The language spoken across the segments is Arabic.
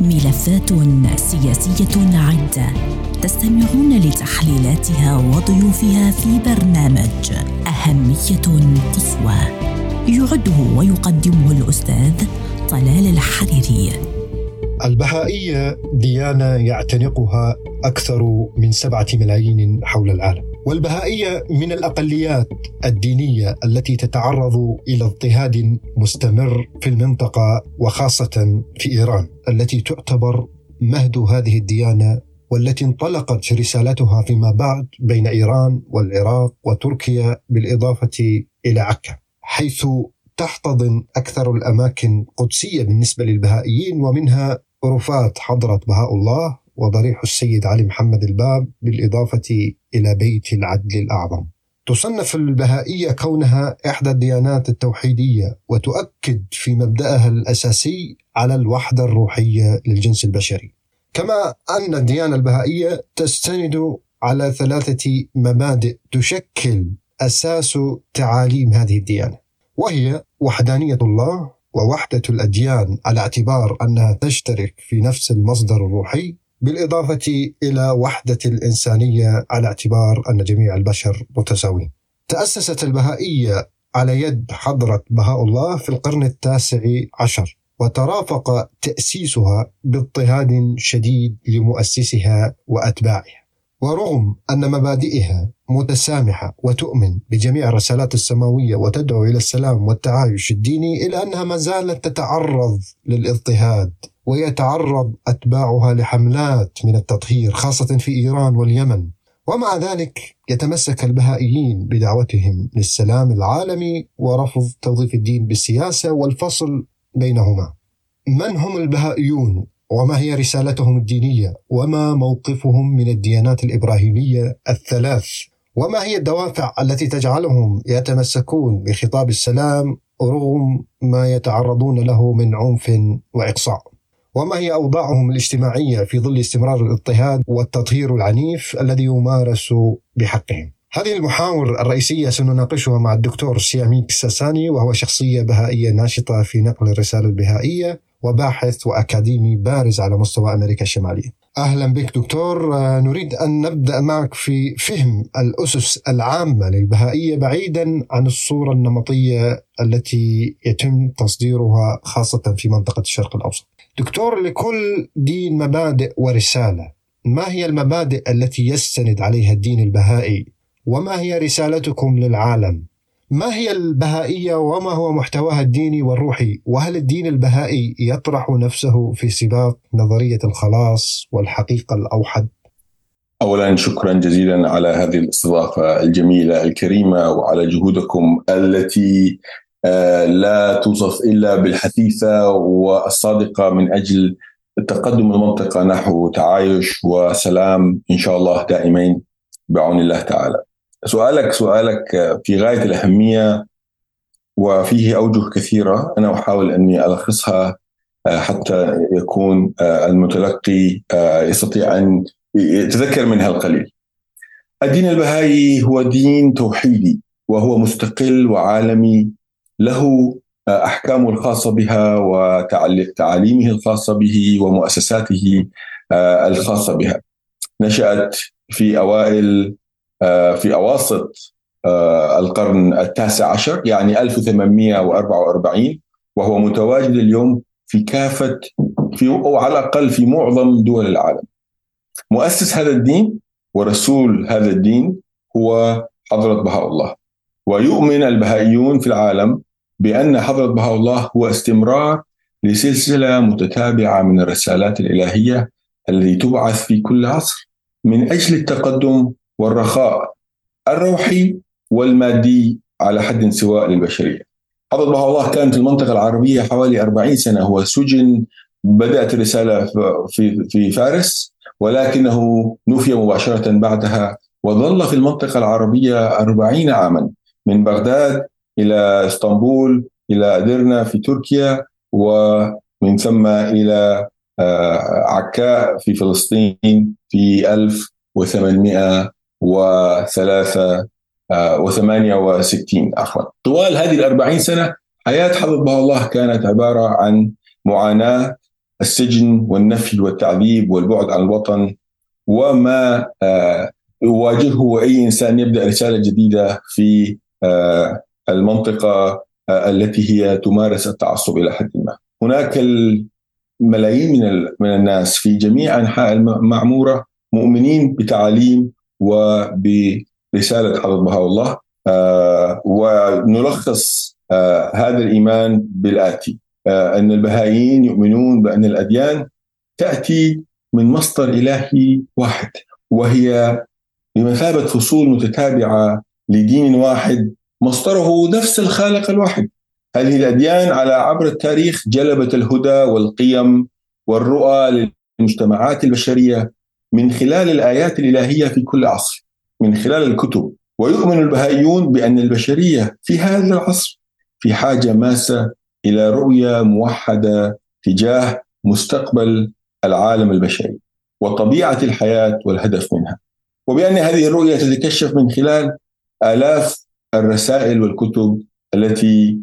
ملفات سياسية عدة تستمعون لتحليلاتها وضيوفها في برنامج أهمية قصوى يعده ويقدمه الأستاذ طلال الحريري. البهائية ديانه يعتنقها أكثر من سبعة ملايين حول العالم. والبهائية من الأقليات الدينية التي تتعرض إلى اضطهاد مستمر في المنطقة وخاصة في إيران التي تعتبر مهد هذه الديانة والتي انطلقت رسالتها فيما بعد بين إيران والعراق وتركيا بالإضافة إلى عكا. حيث تحتضن أكثر الأماكن قدسية بالنسبة للبهائيين ومنها رفات حضرة بهاء الله وضريح السيد علي محمد الباب بالإضافة إلى بيت العدل الأعظم. تصنف البهائية كونها إحدى الديانات التوحيدية وتؤكد في مبدأها الأساسي على الوحدة الروحية للجنس البشري. كما أن الديانة البهائية تستند على ثلاثة مبادئ تشكل أساس تعاليم هذه الديانة وهي وحدانية الله ووحدة الأديان على اعتبار أنها تشترك في نفس المصدر الروحي بالإضافة إلى وحدة الإنسانية على اعتبار أن جميع البشر متساوين. تأسست البهائية على يد حضرة بهاء الله في القرن التاسع عشر وترافق تأسيسها باضطهاد شديد لمؤسسها وأتباعها. ورغم أن مبادئها متسامحة وتؤمن بجميع الرسالات السماوية وتدعو إلى السلام والتعايش الديني الا أنها ما زالت تتعرض للاضطهاد ويتعرض أتباعها لحملات من التطهير خاصة في إيران واليمن ومع ذلك يتمسك البهائيين بدعوتهم للسلام العالمي ورفض توظيف الدين بالسياسة والفصل بينهما. من هم البهائيون وما هي رسالتهم الدينية؟ وما موقفهم من الديانات الإبراهيمية الثلاث؟ وما هي الدوافع التي تجعلهم يتمسكون بخطاب السلام رغم ما يتعرضون له من عنف وإقصاء؟ وما هي أوضاعهم الاجتماعية في ظل استمرار الاضطهاد والتطهير العنيف الذي يمارس بحقهم؟ هذه المحاور الرئيسية سنناقشها مع الدكتور سياميك ساساني وهو شخصية بهائية ناشطة في نقل الرسالة البهائية. وباحث وأكاديمي بارز على مستوى أمريكا الشمالية. أهلا بك دكتور. نريد أن نبدأ معك في فهم الأسس العامة للبهائية بعيدا عن الصورة النمطية التي يتم تصديرها خاصة في منطقة الشرق الأوسط. دكتور لكل دين مبادئ ورسالة ما هي المبادئ التي يستند عليها الدين البهائي؟ وما هي رسالتكم للعالم؟ ما هي البهائية وما هو محتواها الديني والروحي وهل الدين البهائي يطرح نفسه في سباق نظرية الخلاص والحقيقة الأوحد اولا شكرا جزيلا على هذه الاستضافة الجميلة الكريمة وعلى جهودكم التي لا توصف إلا بالحثيثة والصادقة من أجل تقدم المنطقة نحو تعايش وسلام إن شاء الله دائمين بعون الله تعالى. سؤالك سؤالك في غاية الأهمية وفيه أوجه كثيرة أنا أحاول أني ألخصها حتى يكون المتلقي يستطيع أن يتذكر منها القليل. الدين البهائي هو دين توحيدي وهو مستقل وعالمي له أحكامه الخاصة بها وتعاليمه الخاصة به ومؤسساته الخاصة بها. نشأت في أوائل في أواسط القرن التاسع عشر يعني 1844 وهو متواجد اليوم في كافة في أو على الأقل في معظم دول العالم. مؤسس هذا الدين ورسول هذا الدين هو حضرة بهاء الله. ويؤمن البهائيون في العالم بأن حضرة بهاء الله هو استمرار لسلسلة متتابعة من الرسالات الإلهية التي تبعث في كل عصر من أجل التقدم والرخاء الروحي والمادي على حد سواء للبشريه. حضرة بهاء الله كان في المنطقة العربية حوالي 40 سنة هو سجن بدأت الرسالة في في فارس ولكنه نفي مباشرة بعدها وظل في المنطقة العربية 40 عاما من بغداد إلى إسطنبول إلى أدرنا في تركيا ومن ثم إلى عكاء في فلسطين في 1800 وثلاثة وثمانية وستين عفوا طوال هذه الأربعين سنة حياة بها الله كانت عبارة عن معاناة السجن والنفي والتعذيب والبعد عن الوطن وما يواجهه أي إنسان يبدأ رسالة جديدة في المنطقة التي هي تمارس التعصب إلى حد ما. هناك الملايين من الناس في جميع أنحاء المعمورة مؤمنين بتعاليم وبرسالة حضرة بهاء الله آه، ونلخص آه، هذا الإيمان بالآتي آه، أن البهائيين يؤمنون بأن الأديان تأتي من مصدر الهي واحد وهي بمثابة فصول متتابعة لدين واحد مصدره نفس الخالق الواحد. هذه الأديان على عبر التاريخ جلبت الهدى والقيم والرؤى للمجتمعات البشرية من خلال الآيات الإلهية في كل عصر من خلال الكتب. ويؤمن البهائيون بأن البشرية في هذا العصر في حاجة ماسة إلى رؤية موحدة تجاه مستقبل العالم البشري وطبيعة الحياة والهدف منها. وبأن هذه الرؤية تتكشف من خلال آلاف الرسائل والكتب التي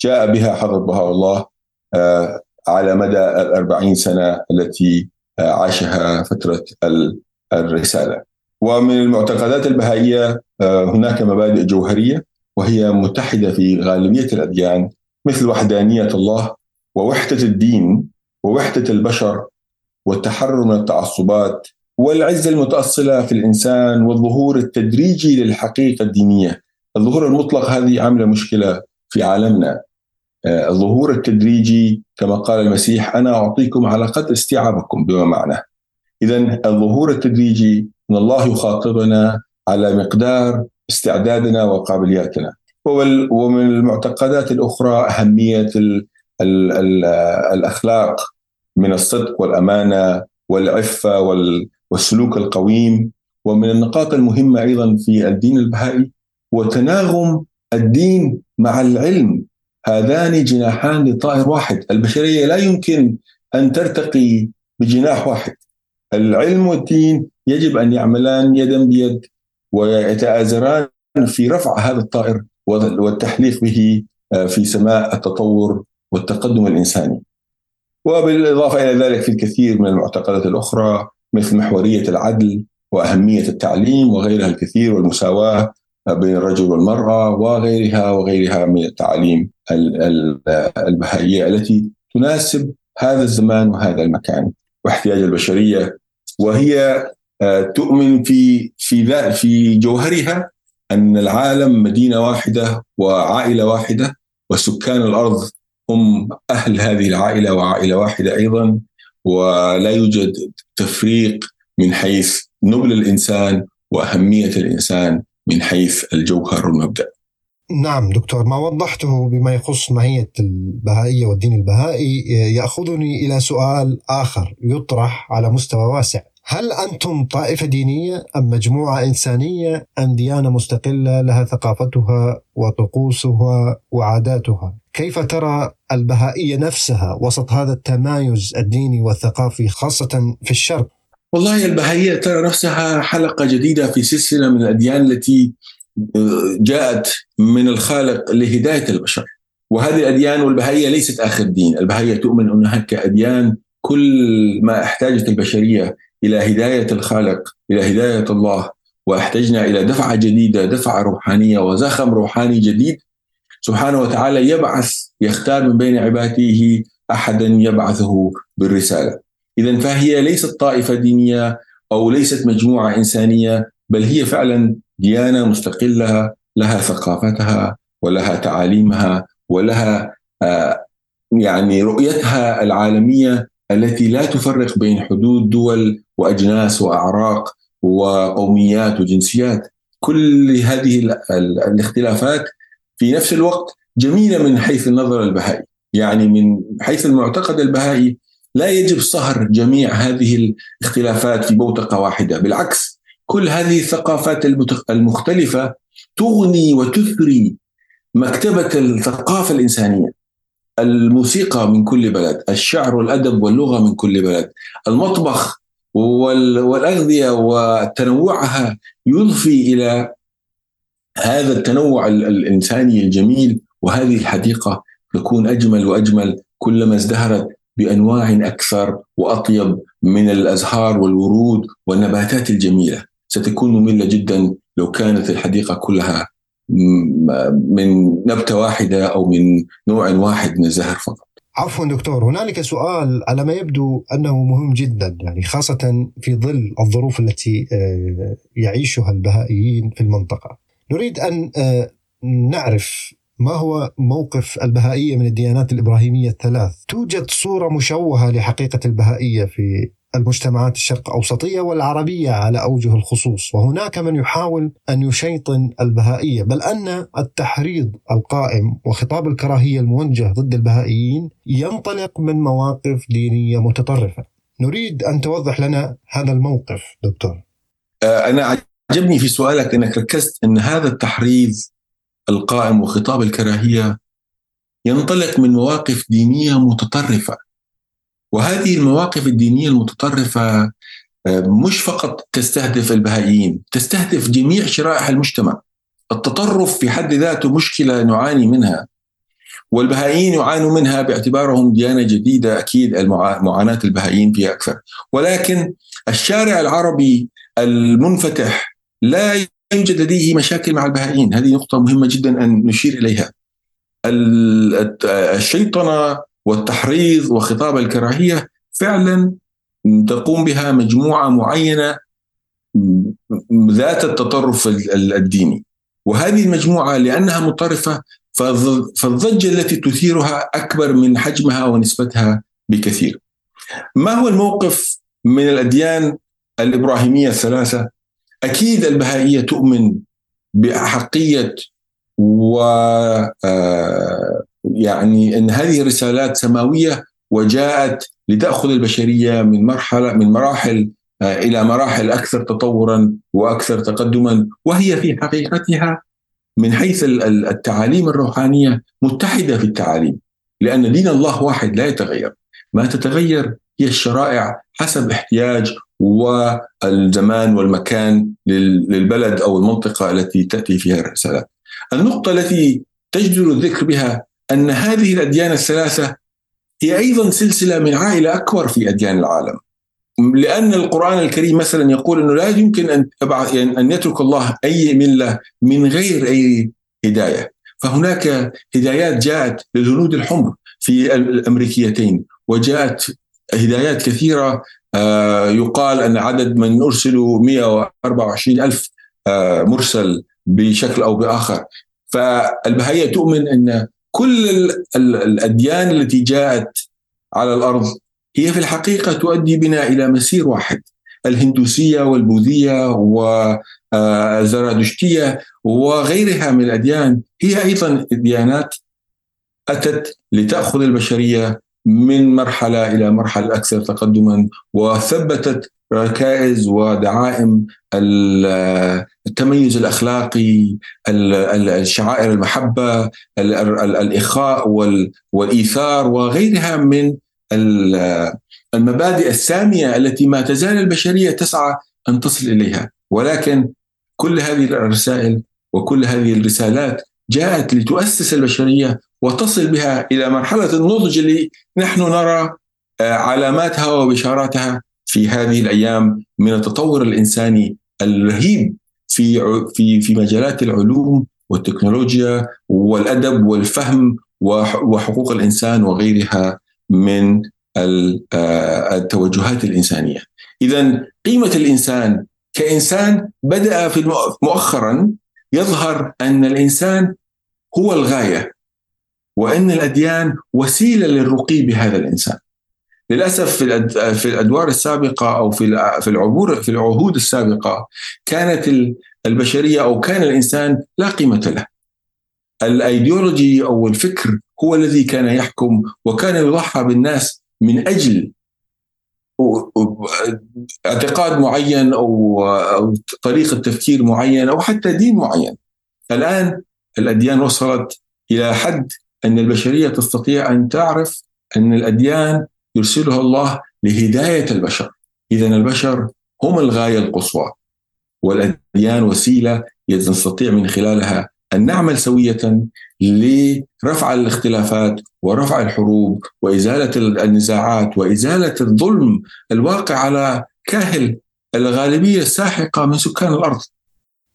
جاء بها حضرة بهاء الله آه، على مدى الأربعين سنة التي عاشها فترة الرسالة. ومن المعتقدات البهائية آه، هناك مبادئ جوهرية وهي متحدة في غالبية الأديان مثل وحدانية الله ووحدة الدين ووحدة البشر والتحرر من التعصبات والعزة المتأصلة في الإنسان والظهور التدريجي للحقيقة الدينية. الظهور المطلق هذه عاملة مشكلة في عالمنا. الظهور التدريجي كما قال المسيح أنا أعطيكم على قدر استيعابكم بما معناه. إذا الظهور التدريجي أن الله يخاطبنا على مقدار استعدادنا وقابلياتنا. ومن المعتقدات الأخرى أهمية ال ال ال الأخلاق من الصدق والأمانة والعفة والسلوك القويم. ومن النقاط المهمة أيضا في الدين البهائي وتناغم الدين مع العلم. هذان جناحان لطائر واحد. البشرية لا يمكن أن ترتقي بجناح واحد. العلم والدين يجب أن يعملان يدا بيد ويتآزران في رفع هذا الطائر والتحليق به آه، في سماء التطور والتقدم الإنساني. وبالإضافة إلى ذلك في الكثير من المعتقدات الأخرى مثل محورية العدل وأهمية التعليم وغيرها الكثير والمساواة بين الرجل والمرأة وغيرها وغيرها من التعاليم البهائية التي تناسب هذا الزمان وهذا المكان واحتياج البشرية. وهي آه، تؤمن في في في جوهرها أن العالم مدينة واحدة وعائلة واحدة وسكان الأرض هم أهل هذه العائلة وعائلة واحدة أيضا. ولا يوجد تفريق من حيث نبل الإنسان وأهمية الإنسان. من حيث الجوهر والمبدا. نعم دكتور ما وضحته بما يخص ماهيه البهائية والدين البهائي يأخذني إلى سؤال آخر يطرح على مستوى واسع. هل أنتم طائفة دينية أم مجموعة إنسانية أم ديانة مستقلة لها ثقافتها وطقوسها وعاداتها؟ كيف ترى البهائية نفسها وسط هذا التمايز الديني والثقافي خاصة في الشرق؟ والله البهائية ترى نفسها حلقة جديدة في سلسلة من الأديان التي آه، جاءت من الخالق لهداية البشر. وهذه الأديان والبهائية ليست آخر دين. البهائية تؤمن أن هناك أديان كل ما احتاجت البشرية إلى هداية الخالق إلى هداية الله. وأحتجنا إلى دفعة جديدة دفعة روحانية وزخم روحاني جديد. سبحانه وتعالى يبعث يختار من بين عباده أحدا يبعثه بالرسالة. اذا فهي ليست طائفة دينية أو ليست مجموعة إنسانية بل هي فعلا ديانة مستقله لها ثقافتها ولها تعاليمها ولها آه، يعني رؤيتها العالمية التي لا تفرق بين حدود دول وأجناس وأعراق وقوميات وجنسيات. كل هذه الاختلافات في نفس الوقت جميلة من حيث النظر البهائي يعني من حيث المعتقد البهائي لا يجب صهر جميع هذه الاختلافات في بوتقة واحدة. بالعكس كل هذه الثقافات المختلفة تغني وتثري مكتبة الثقافة الإنسانية. الموسيقى من كل بلد الشعر والأدب واللغة من كل بلد المطبخ والأغذية وتنوعها يضفي إلى هذا التنوع الإنساني الجميل. وهذه الحديقة تكون أجمل وأجمل كلما ازدهرت بأنواع أكثر وأطيب من الأزهار والورود والنباتات الجميلة ستكون مملة جدا لو كانت الحديقة كلها من نبتة واحدة أو من نوع واحد من الزهر فقط. عفوا دكتور هنالك سؤال على ما يبدو أنه مهم جدا يعني خاصة في ظل الظروف التي آه، يعيشها البهائيين في المنطقة. نريد أن آه، نعرف ما هو موقف البهائية من الديانات الإبراهيمية الثلاث؟ توجد صورة مشوهة لحقيقة البهائية في المجتمعات الشرق أوسطية والعربية على أوجه الخصوص وهناك من يحاول أن يشيطن البهائية بل أن التحريض القائم وخطاب الكراهية الموجه ضد البهائيين ينطلق من مواقف دينية متطرفة نريد أن توضح لنا هذا الموقف دكتور آه، أنا عجبني في سؤالك أنك ركزت أن هذا التحريض القائم وخطاب الكراهية ينطلق من مواقف دينية متطرفة. وهذه المواقف الدينية المتطرفة آه، مش فقط تستهدف البهائيين تستهدف جميع شرائح المجتمع. التطرف في حد ذاته مشكلة نعاني منها. والبهائيين يعانوا منها باعتبارهم ديانة جديدة أكيد معاناة البهائيين فيها أكثر. ولكن الشارع العربي المنفتح لا يوجد لديه مشاكل مع البهائيين هذه نقطة مهمة جدا أن نشير إليها الشيطنة والتحريض وخطاب الكراهية فعلا تقوم بها مجموعة معينة ذات التطرف الديني وهذه المجموعة لأنها مطرفه فالضجة التي تثيرها أكبر من حجمها ونسبتها بكثير. ما هو الموقف من الأديان الإبراهيمية الثلاثة؟ أكيد البهائية تؤمن باحقيه و آه، يعني إن هذه رسالات سماوية وجاءت لتأخذ البشرية من مرحلة من مراحل آه، إلى مراحل أكثر تطورا وأكثر تقدما وهي في حقيقتها من حيث التعاليم الروحانية متحدة في التعاليم لأن دين الله واحد لا يتغير. ما تتغير هي الشرائع حسب احتياج والزمان والمكان للبلد أو المنطقة التي تأتي فيها الرسالات. النقطة التي تجدر الذكر بها أن هذه الأديان الثلاثة هي أيضا سلسلة من عائلة أكبر في أديان العالم. لأن القرآن الكريم مثلا يقول أنه لا يمكن أن يعني أن يترك الله أي ملة من غير أي هداية. فهناك هدايات جاءت للهنود الحمر في الأمريكيتين وجاءت هدايات كثيرة يقال أن عدد من أرسلوا 124 ألف آه، مرسل بشكل أو بآخر. فالبهائية تؤمن أن كل الأديان التي جاءت على الأرض هي في الحقيقة تؤدي بنا إلى مسير واحد الهندوسية والبوذية والزرادشتيه وغيرها من الأديان. هي أيضا ديانات أتت لتأخذ البشرية من مرحلة إلى مرحلة أكثر تقدما وثبتت ركائز ودعائم التميز الأخلاقي الشعائر المحبة الإخاء والإيثار وغيرها من المبادئ السامية التي ما تزال البشرية تسعى أن تصل إليها. ولكن كل هذه الرسائل وكل هذه الرسالات جاءت لتؤسس البشرية وتصل بها إلى مرحلة النضج اللي نحن نرى آه، علاماتها وبشاراتها في هذه الأيام من التطور الإنساني الرهيب في في في مجالات العلوم والتكنولوجيا والأدب والفهم وحقوق الإنسان وغيرها من آه، التوجهات الإنسانية. اذا قيمة الإنسان كإنسان بدأ في مؤخرا يظهر أن الإنسان هو الغاية وإن الأديان وسيلة للرقي بهذا الإنسان. للأسف في في الأدوار السابقة أو في في العبور في العهود السابقة كانت البشرية أو كان الإنسان لا قيمة له. الأيديولوجي أو الفكر هو الذي كان يحكم وكان يضحى بالناس من أجل اعتقاد معين أو طريقة تفكير معين أو حتى دين معين. الآن الأديان وصلت إلى حد أن البشرية تستطيع أن تعرف أن الأديان يرسلها الله لهداية البشر اذا البشر هم الغاية القصوى والأديان وسيلة نستطيع من خلالها أن نعمل سوية لرفع الاختلافات ورفع الحروب وإزالة النزاعات وإزالة الظلم الواقع على كاهل الغالبية الساحقة من سكان الأرض.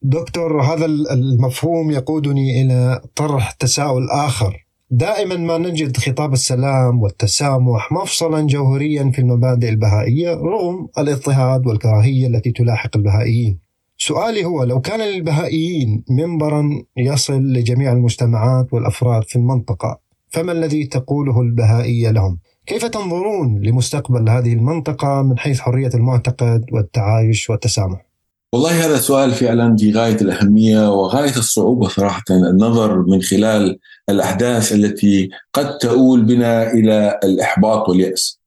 دكتور هذا المفهوم يقودني إلى طرح تساؤل آخر دائما ما نجد خطاب السلام والتسامح مفصلا جوهريا في المبادئ البهائية رغم الاضطهاد والكراهية التي تلاحق البهائيين. سؤالي هو لو كان للبهائيين منبرا يصل لجميع المجتمعات والأفراد في المنطقة فما الذي تقوله البهائية لهم؟ كيف تنظرون لمستقبل هذه المنطقة من حيث حرية المعتقد والتعايش والتسامح؟ والله هذا سؤال فعلا في غاية الأهمية وغاية الصعوبة صراحة النظر من خلال الأحداث التي قد تؤول بنا إلى الإحباط واليأس.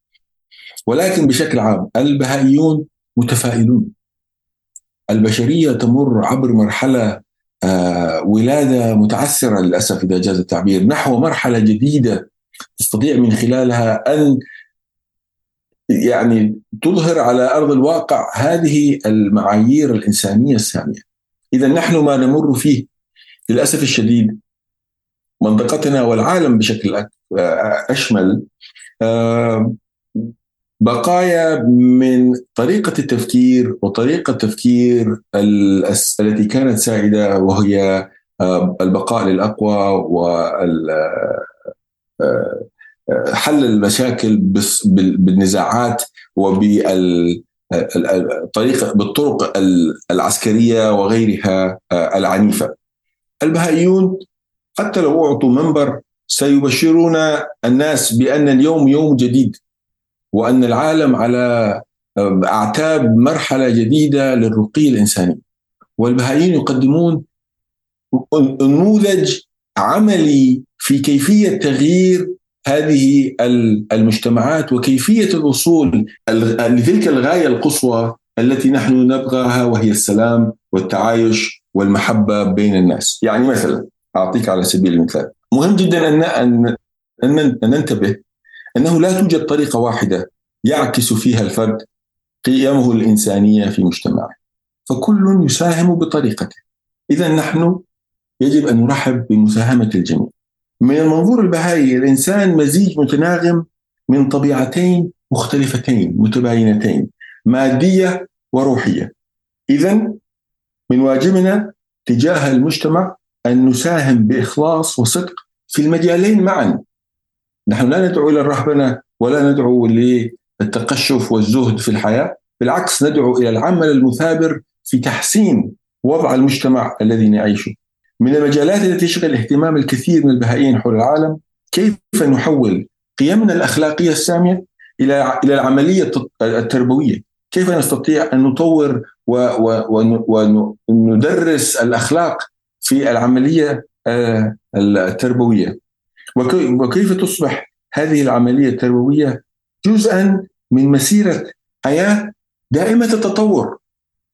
ولكن بشكل عام البهائيون متفائلون. البشرية تمر عبر مرحلة آه، ولادة متعسرة للأسف إذا جاز التعبير نحو مرحلة جديدة تستطيع من خلالها أن يعني تظهر على أرض الواقع هذه المعايير الإنسانية السامية. إذا نحن ما نمر فيه للأسف الشديد منطقتنا والعالم بشكل أشمل بقايا من طريقة التفكير وطريقة تفكير التي كانت سائدة وهي البقاء للأقوى وال حل المشاكل بالنزاعات وبالطريقه بالطرق العسكرية وغيرها العنيفة. البهائيون حتى لو أعطوا منبر سيبشرون الناس بأن اليوم يوم جديد وأن العالم على أعتاب مرحلة جديدة للرقي الإنساني. والبهائيين يقدمون نموذج عملي في كيفية تغيير هذه المجتمعات وكيفية الوصول لتلك الغاية القصوى التي نحن نبغاها وهي السلام والتعايش والمحبة بين الناس، يعني مثلا أعطيك على سبيل المثال، مهم جدا ان ان أن ننتبه أنه لا توجد طريقة واحدة يعكس فيها الفرد قيمه الإنسانية في مجتمعه، فكل يساهم بطريقته. اذا نحن يجب أن نرحب بمساهمة الجميع. من المنظور البهائي الإنسان مزيج متناغم من طبيعتين مختلفتين متباينتين مادية وروحية. اذا من واجبنا تجاه المجتمع أن نساهم بإخلاص وصدق في المجالين معا. نحن لا ندعو إلى الرهبنة ولا ندعو للتقشف والزهد في الحياة، بالعكس ندعو إلى العمل المثابر في تحسين وضع المجتمع الذي نعيشه. من المجالات التي تشغل اهتمام الكثير من البهائيين حول العالم كيف نحول قيمنا الأخلاقية السامية إلى إلى العملية التربوية، كيف نستطيع أن نطور وندرس الأخلاق في العملية آه، التربوية؟ وكيف تصبح هذه العملية التربوية جزءا من مسيرة حياة دائمة التطور؟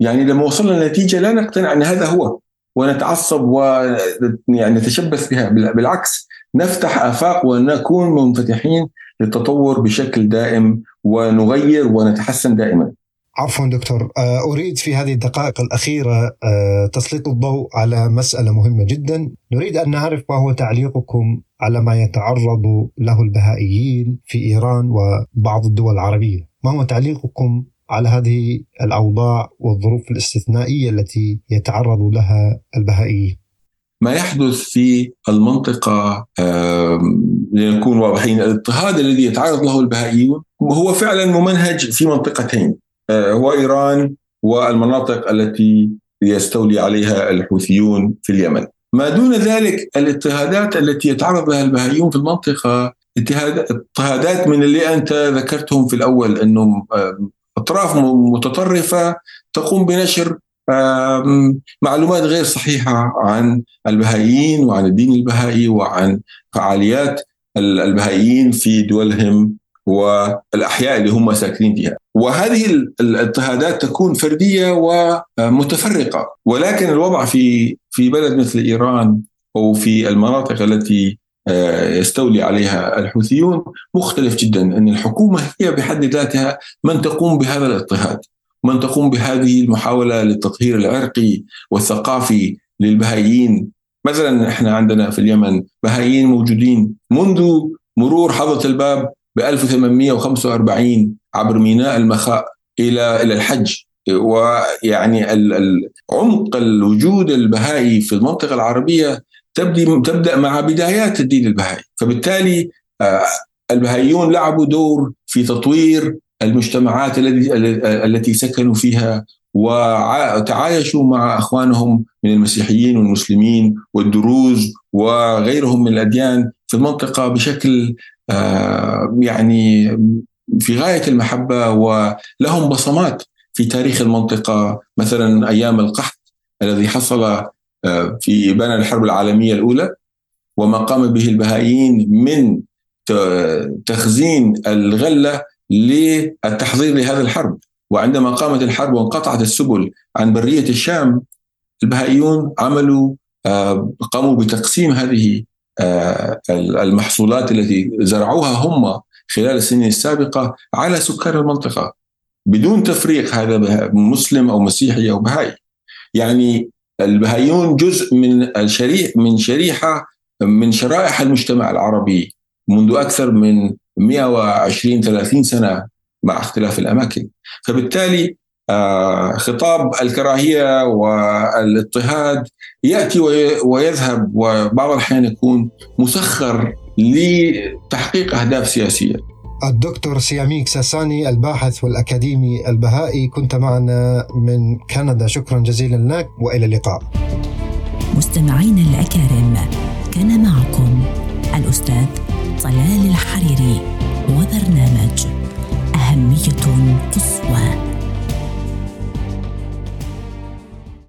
يعني لما وصلنا لنتيجة لا نقتنع أن هذا هو. ونتعصب ويعني نتشبث بها. بالعكس نفتح آفاق ونكون منفتحين للتطور بشكل دائم ونغير ونتحسن دائما. عفوا دكتور. آه، أريد في هذه الدقائق الأخيرة آه، تسليط الضوء على مسألة مهمة جدا، نريد أن نعرف ما هو تعليقكم على ما يتعرض له البهائيين في إيران وبعض الدول العربية، ما هو تعليقكم على هذه الأوضاع والظروف الاستثنائية التي يتعرض لها البهائيين. ما يحدث في المنطقة لنكون واضحين الاضطهاد الذي يتعرض له البهائيون هو فعلا ممنهج في منطقتين آه، هو إيران والمناطق التي يستولي عليها الحوثيون في اليمن. ما دون ذلك الاضطهادات التي يتعرض لها البهائيون في المنطقة اضطهادات من اللي أنت ذكرتهم في الأول إنهم أطراف متطرفة تقوم بنشر معلومات غير صحيحة عن البهائيين وعن الدين البهائي وعن فعاليات البهائيين في دولهم والأحياء اللي هم ساكنين فيها. وهذه الاضطهادات تكون فردية ومتفرقة. ولكن الوضع في في بلد مثل إيران أو في المناطق التي يستولي عليها الحوثيون. مختلف جدا أن الحكومة هي بحد ذاتها من تقوم بهذا الاضطهاد من تقوم بهذه المحاولة للتطهير العرقي والثقافي للبهائيين. مثلا إحنا عندنا في اليمن بهائيين موجودين منذ مرور حضرة الباب ب 1845 عبر ميناء المخاء إلى إلى الحج. ويعني عمق الوجود البهائي في المنطقة العربية تبدي تبدأ مع بدايات الدين البهائي. فبالتالي آه، البهائيون لعبوا دور في تطوير المجتمعات التي سكنوا فيها وتعايشوا مع أخوانهم من المسيحيين والمسلمين والدروز وغيرهم من الأديان في المنطقة بشكل آه، يعني في غاية المحبة ولهم بصمات في تاريخ المنطقة. مثلا أيام القحط الذي حصل في بين الحرب العالمية الأولى وما قام به البهائيين من تخزين الغلة للتحضير لهذه الحرب. وعندما قامت الحرب وانقطعت السبل عن برية الشام البهائيون عملوا آه، قاموا بتقسيم هذه آه، المحصولات التي زرعوها هم خلال السنين السابقة على سكان المنطقة بدون تفريق هذا مسلم أو مسيحي أو بهائي. يعني البهائيون جزء من الشريح من شريحة من شرائح المجتمع العربي منذ أكثر من 120 30 سنة مع اختلاف الأماكن فبالتالي آه، خطاب الكراهية والاضطهاد يأتي ويذهب وبعض الأحيان يكون مسخر لتحقيق أهداف سياسية. الدكتور سياميك ساساني الباحث والأكاديمي البهائي. كنت معنا من كندا. شكرا جزيلا لك وإلى اللقاء. مستمعينا الأكارم كان معكم الأستاذ طلال الحريري وبرنامج أهمية قصوى.